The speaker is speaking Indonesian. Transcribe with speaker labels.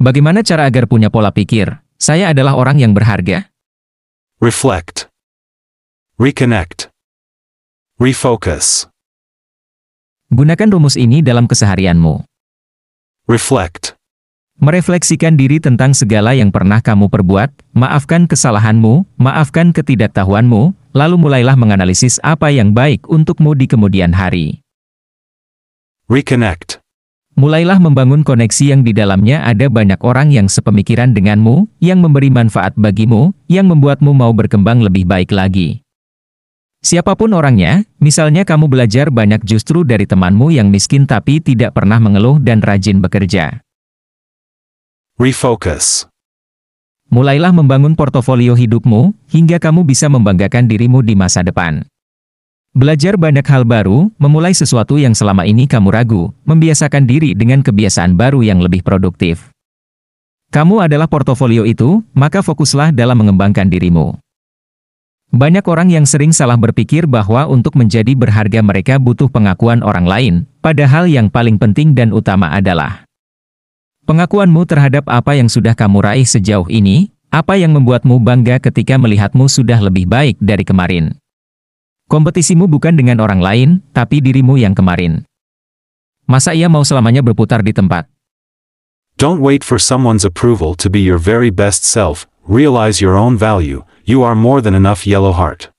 Speaker 1: Bagaimana cara agar punya pola pikir, saya adalah orang yang berharga?
Speaker 2: Reflect. Reconnect. Refocus.
Speaker 1: Gunakan rumus ini dalam keseharianmu.
Speaker 2: Reflect.
Speaker 1: Merefleksikan diri tentang segala yang pernah kamu perbuat, maafkan kesalahanmu, maafkan ketidaktahuanmu, lalu mulailah menganalisis apa yang baik untukmu di kemudian hari.
Speaker 2: Reconnect.
Speaker 1: Mulailah membangun koneksi yang di dalamnya ada banyak orang yang sepemikiran denganmu, yang memberi manfaat bagimu, yang membuatmu mau berkembang lebih baik lagi. Siapa pun orangnya, misalnya kamu belajar banyak justru dari temanmu yang miskin tapi tidak pernah mengeluh dan rajin bekerja.
Speaker 2: Refocus.
Speaker 1: Mulailah membangun portofolio hidupmu, hingga kamu bisa membanggakan dirimu di masa depan. Belajar banyak hal baru, memulai sesuatu yang selama ini kamu ragu, membiasakan diri dengan kebiasaan baru yang lebih produktif. Kamu adalah portofolio itu, maka fokuslah dalam mengembangkan dirimu. Banyak orang yang sering salah berpikir bahwa untuk menjadi berharga mereka butuh pengakuan orang lain, padahal yang paling penting dan utama adalah pengakuanmu terhadap apa yang sudah kamu raih sejauh ini, apa yang membuatmu bangga ketika melihatmu sudah lebih baik dari kemarin. Kompetisimu bukan dengan orang lain, tapi dirimu yang kemarin. Masa ia mau selamanya berputar di tempat?
Speaker 2: Don't wait for someone's approval to be your very best self, realize your own value, you are more than enough yellow heart.